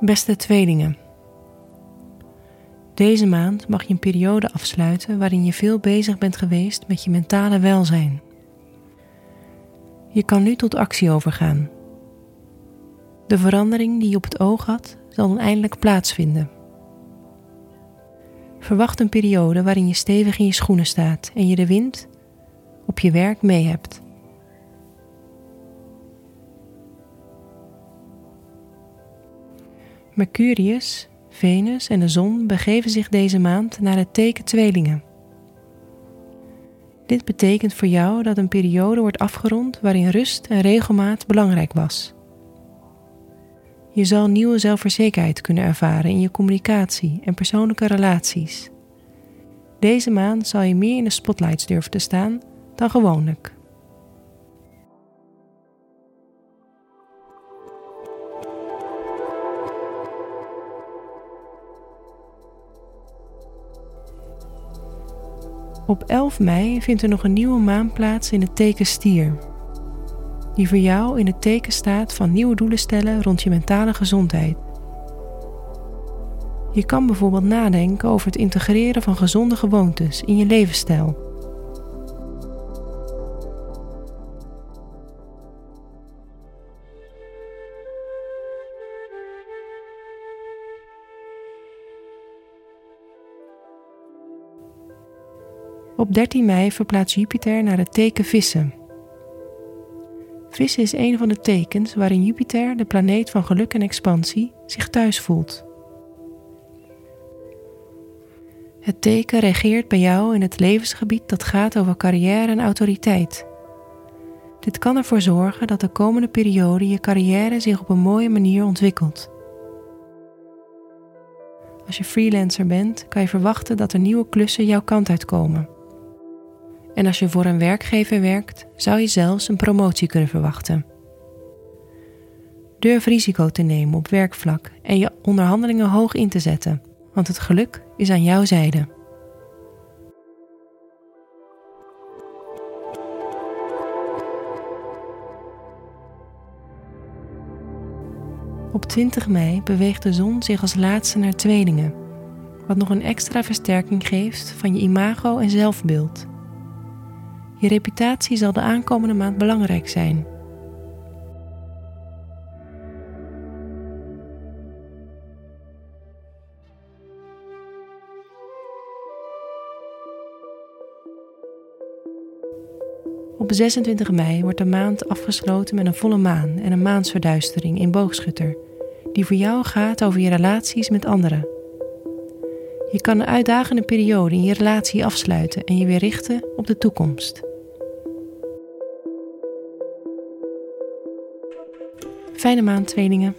Beste tweelingen. Deze maand mag je een periode afsluiten waarin je veel bezig bent geweest met je mentale welzijn. Je kan nu tot actie overgaan. De verandering die je op het oog had, zal eindelijk plaatsvinden. Verwacht een periode waarin je stevig in je schoenen staat en je de wind op je werk mee hebt. Mercurius, Venus en de zon begeven zich deze maand naar het teken tweelingen. Dit betekent voor jou dat een periode wordt afgerond waarin rust en regelmaat belangrijk was. Je zal nieuwe zelfverzekerdheid kunnen ervaren in je communicatie en persoonlijke relaties. Deze maand zal je meer in de spotlights durven te staan dan gewoonlijk. Op 11 mei vindt er nog een nieuwe maan plaats in het teken Stier. Die voor jou in het teken staat van nieuwe doelen stellen rond je mentale gezondheid. Je kan bijvoorbeeld nadenken over het integreren van gezonde gewoontes in je levensstijl. Op 13 mei verplaatst Jupiter naar het teken Vissen. Vissen is een van de tekens waarin Jupiter, de planeet van geluk en expansie, zich thuis voelt. Het teken regeert bij jou in het levensgebied dat gaat over carrière en autoriteit. Dit kan ervoor zorgen dat de komende periode je carrière zich op een mooie manier ontwikkelt. Als je freelancer bent, kan je verwachten dat er nieuwe klussen jouw kant uitkomen. En als je voor een werkgever werkt, zou je zelfs een promotie kunnen verwachten. Durf risico te nemen op werkvlak en je onderhandelingen hoog in te zetten, want het geluk is aan jouw zijde. Op 20 mei beweegt de zon zich als laatste naar tweelingen, wat nog een extra versterking geeft van je imago en zelfbeeld. Je reputatie zal de aankomende maand belangrijk zijn. Op 26 mei wordt de maand afgesloten met een volle maan en een maansverduistering in boogschutter, die voor jou gaat over je relaties met anderen. Je kan een uitdagende periode in je relatie afsluiten en je weer richten op de toekomst. Fijne maand, tweelingen.